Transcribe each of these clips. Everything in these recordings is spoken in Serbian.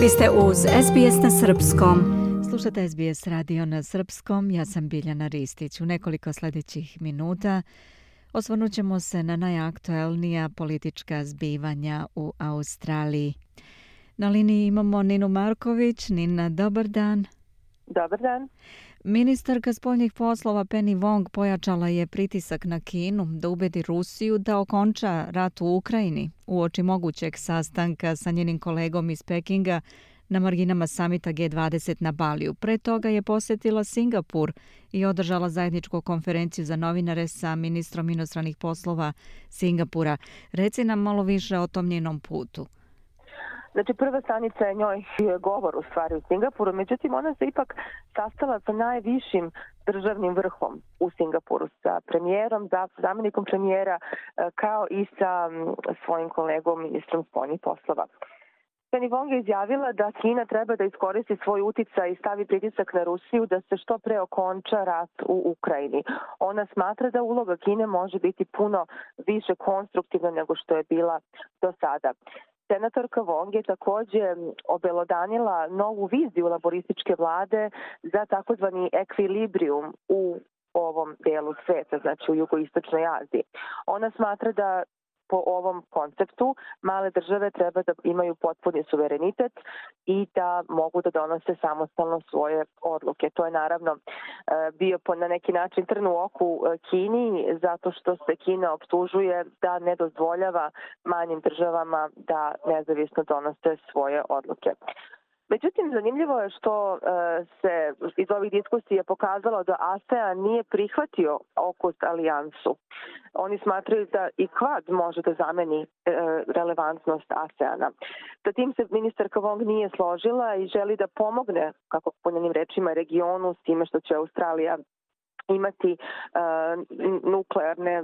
Vi ste uz SBS na Srpskom. Slušate SBS radio na Srpskom, ja sam Biljana Ristić. U nekoliko sljedećih minuta osvrnut ćemo se na najaktuelnija politička zbivanja u Australiji. Na liniji imamo Ninu Marković. Nina, dobar dan. Dobar dan. Ministarka spoljnih poslova Penny Wong pojačala je pritisak na Kinu da ubedi Rusiju da okonča rat u Ukrajini u oči mogućeg sastanka sa njenim kolegom iz Pekinga na marginama samita G20 na Baliju. Pre toga je posjetila Singapur i održala zajedničku konferenciju za novinare sa ministrom inostranih poslova Singapura. Reci nam malo više o tom njenom putu. Znači prva stanica je njoj govor u stvari u Singapuru, međutim ona se ipak sastala sa najvišim državnim vrhom u Singapuru, sa premijerom, zamjenikom premijera, e, kao i sa svojim kolegom ministrom spoljnih poslova. Penny Wong je izjavila da Kina treba da iskoristi svoj uticaj i stavi pritisak na Rusiju da se što pre okonča rat u Ukrajini. Ona smatra da uloga Kine može biti puno više konstruktivna nego što je bila do sada. Senatorka Wong je takođe obelodanila novu viziju laborističke vlade za takozvani ekvilibrium u ovom delu sveta, znači u jugoistočnoj Aziji. Ona smatra da po ovom konceptu male države treba da imaju potpuni suverenitet i da mogu da donose samostalno svoje odluke. To je naravno e, bio po na neki način trn u oku e, Kini zato što se Kina optužuje da ne dozvoljava manjim državama da nezavisno donose svoje odluke. Međutim, zanimljivo je što e, se iz ovih diskusija pokazalo da ASEAN nije prihvatio okust alijansu. Oni smatraju da i Kvad može da zameni e, relevantnost ASEANA. Sa tim se ministarka Wong nije složila i želi da pomogne, kako po njenim rečima, regionu s time što će Australija imati uh, nuklearne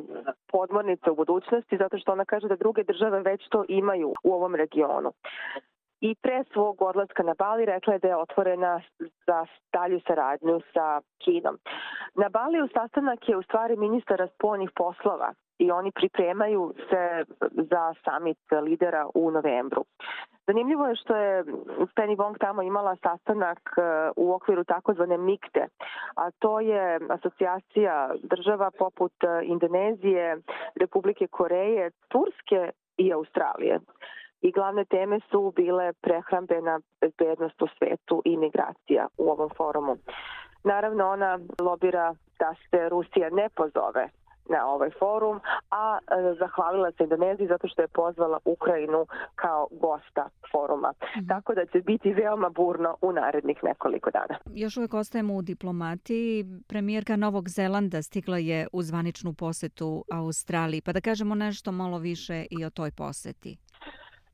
podmornice u budućnosti zato što ona kaže da druge države već to imaju u ovom regionu i pre svog odlaska na Bali rekla je da je otvorena za dalju saradnju sa Kinom. Na Bali u sastanak je u stvari ministara spoljnih poslova i oni pripremaju se za summit lidera u novembru. Zanimljivo je što je Penny Wong tamo imala sastanak e, u okviru takozvane MIKTE, a to je asocijacija država poput e, Indonezije, Republike Koreje, Turske i Australije i glavne teme su bile prehrambena bezbednost u svetu i migracija u ovom forumu. Naravno, ona lobira da se Rusija ne pozove na ovaj forum, a e, zahvalila se Indoneziji zato što je pozvala Ukrajinu kao gosta foruma. Mm. Tako da će biti veoma burno u narednih nekoliko dana. Još uvek ostajemo u diplomati. Premijerka Novog Zelanda stigla je u zvaničnu posetu Australiji. Pa da kažemo nešto malo više i o toj poseti.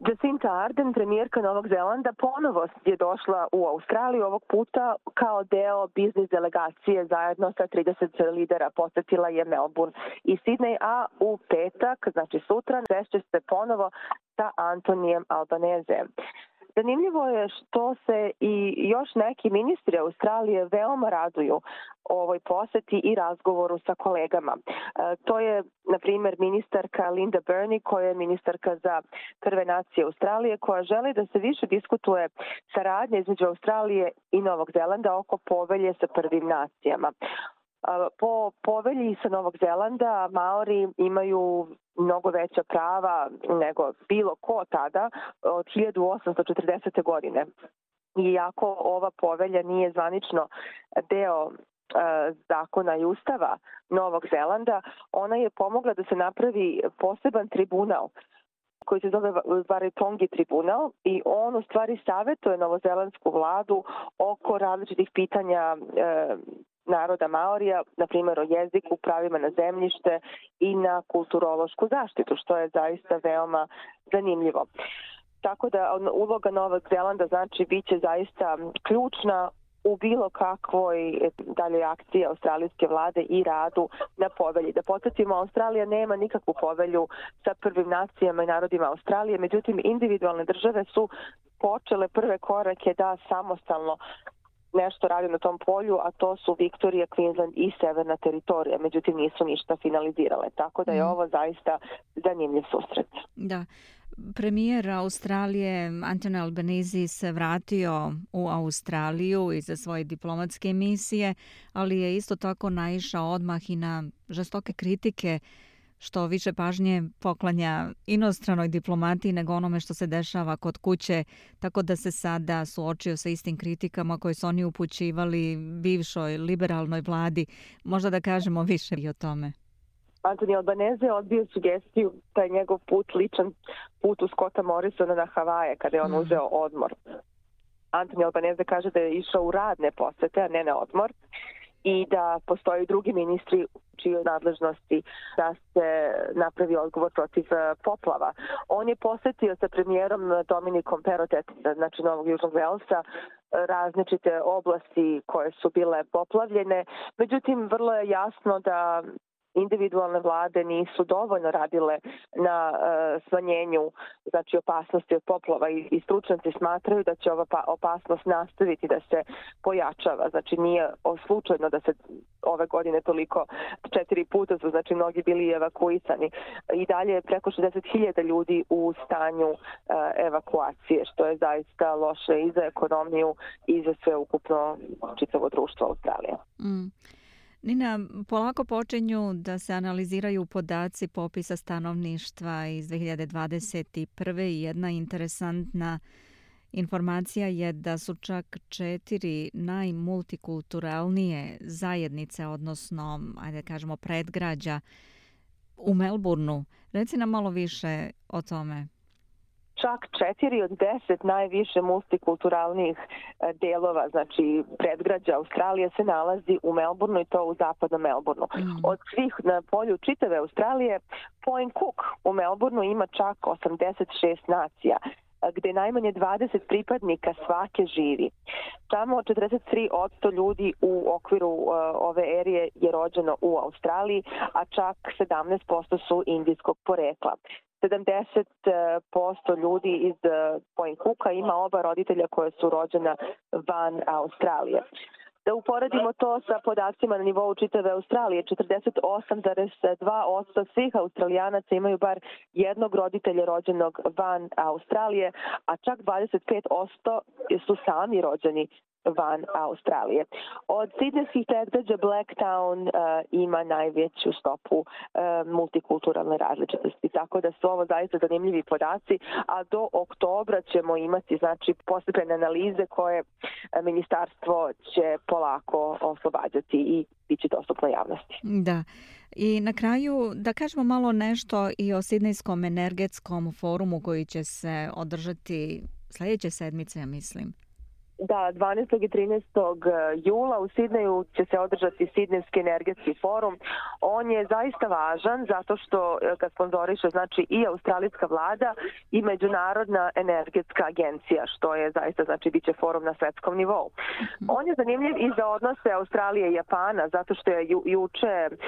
Jacinta Arden, premijerka Novog Zelanda, ponovo je došla u Australiju ovog puta kao deo biznis delegacije zajedno sa 30 lidera. Posetila je Melbourne i Sydney, a u petak, znači sutra, sešće se ponovo sa Antonijem Albaneze. Zanimljivo je što se i još neki ministri Australije veoma raduju ovoj poseti i razgovoru sa kolegama. E, to je, na primjer, ministarka Linda Burney, koja je ministarka za prve nacije Australije, koja želi da se više diskutuje saradnje između Australije i Novog Zelanda oko povelje sa prvim nacijama. Po povelji sa Novog Zelanda Maori imaju mnogo veća prava nego bilo ko tada od 1840. godine. Iako ova povelja nije zvanično deo zakona i ustava Novog Zelanda, ona je pomogla da se napravi poseban tribunal koji se zove Varetongi tribunal i on u stvari savjetuje novozelandsku vladu oko različitih pitanja e, naroda Maorija, na primjer o jeziku, pravima na zemljište i na kulturološku zaštitu, što je zaista veoma zanimljivo. Tako da uloga Novog Zelanda znači biće zaista ključna u bilo kakvoj daljoj akciji australijske vlade i radu na povelji. Da podsjetimo, Australija nema nikakvu povelju sa prvim nacijama i narodima Australije, međutim individualne države su počele prve korake da samostalno nešto radi na tom polju, a to su Victoria, Queensland i severna teritorija, međutim nisu ništa finalizirale. Tako da je mm. ovo zaista zanimljiv susret. Da. Premijer Australije Anthony Albanese se vratio u Australiju iza svoje diplomatske misije, ali je isto tako naišao odmah i na žestoke kritike što više pažnje poklanja inostranoj diplomatiji nego onome što se dešava kod kuće, tako da se sada suočio sa istim kritikama koje su oni upućivali bivšoj liberalnoj vladi. Možda da kažemo više i o tome. Antoni Albaneze odbio sugestiju da je njegov put ličan put u Scotta Morrisona na Havaje kada je on mm. uzeo odmor. Antoni Albaneze kaže da je išao u radne posete, a ne na odmor i da postoji drugi ministri čijoj nadležnosti da se napravi odgovor protiv e, poplava. On je posetio sa premijerom Dominikom Perotet, znači Novog Južnog Velsa, različite oblasti koje su bile poplavljene. Međutim, vrlo je jasno da individualne vlade nisu dovoljno radile na uh, smanjenju znači opasnosti od poplova i, i stručnjaci smatraju da će ova pa, opasnost nastaviti da se pojačava. Znači nije slučajno da se ove godine toliko četiri puta su znači mnogi bili evakuisani. I dalje je preko 60.000 ljudi u stanju uh, evakuacije što je zaista loše i za ekonomiju i za sve ukupno čitavo društvo Australije. Mm. Nina, polako počinju da se analiziraju podaci popisa stanovništva iz 2021. i jedna interesantna informacija je da su čak četiri najmultikulturalnije zajednice, odnosno, ajde da kažemo, predgrađa u Melbourneu. Reci nam malo više o tome čak četiri od deset najviše multikulturalnih e, delova, znači predgrađa Australije se nalazi u Melbourneu i to u zapadnom Melbourneu. Mm. Od svih na polju čitave Australije, Point Cook u Melbourneu ima čak 86 nacija gde najmanje 20 pripadnika svake živi. Samo 43% ljudi u okviru uh, ove erije je rođeno u Australiji, a čak 17% su indijskog porekla. 70% ljudi iz Point Cooka ima oba roditelja koje su rođena van Australije. Da uporedimo to sa podacima na nivou čitave Australije, 48,2% svih Australijanaca imaju bar jednog roditelja rođenog van Australije, a čak 25% su sami rođeni van Australije. Od sidneskih predgrađa Blacktown uh, ima najveću stopu uh, multikulturalne različitosti, tako da su ovo zaista zanimljivi podaci, a do oktobra ćemo imati znači postepene analize koje uh, ministarstvo će polako oslobađati i biće dostupno javnosti. Da. I na kraju da kažemo malo nešto i o Sidnejskom energetskom forumu koji će se održati sledeće sedmice, ja mislim. Da, 12. i 13. E, jula u Sidneju će se održati Sidnejski energetski forum. On je zaista važan zato što e, ga sponzoriše znači i australijska vlada i Međunarodna energetska agencija, što je zaista znači biće forum na svetskom nivou. On je zanimljiv i za odnose Australije i Japana zato što je ju, juče uh,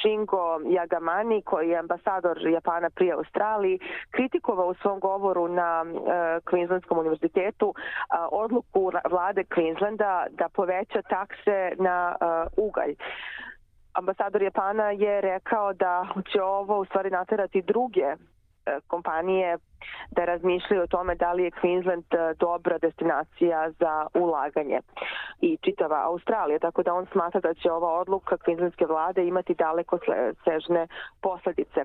Shingo Yagamani koji je ambasador Japana pri Australiji kritikovao u svom govoru na uh, Queenslandskom univerzitetu uh, odluku vlade Queenslanda da poveća takse na uh, ugalj. Ambasador Japana je rekao da će ovo u stvari naterati druge uh, kompanije da razmišljaju o tome da li je Queensland e, dobra destinacija za ulaganje i čitava Australija, tako da on smatra da će ova odluka Queenslandske vlade imati daleko sežne posledice.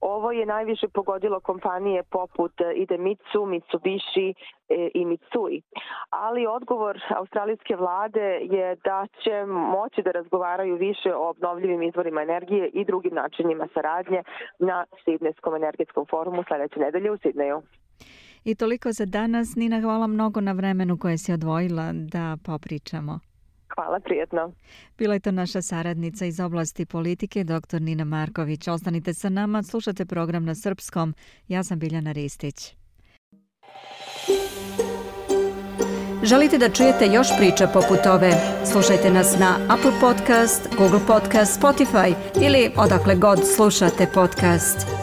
Ovo je najviše pogodilo kompanije poput Idemitsu, Mitsubishi e, i Mitsui. Ali odgovor australijske vlade je da će moći da razgovaraju više o obnovljivim izvorima energije i drugim načinima saradnje na Sidneskom energetskom forumu sledeće nedelje u Sidneju. Sidneju. I toliko za danas. Nina, hvala mnogo na vremenu koje si odvojila da popričamo. Hvala, prijetno. Bila je to naša saradnica iz oblasti politike, dr. Nina Marković. Ostanite sa nama, slušate program na srpskom. Ja sam Biljana Ristić. Želite da čujete još priča poput ove? Slušajte nas na Apple Podcast, Google Podcast, Spotify ili odakle god slušate podcast.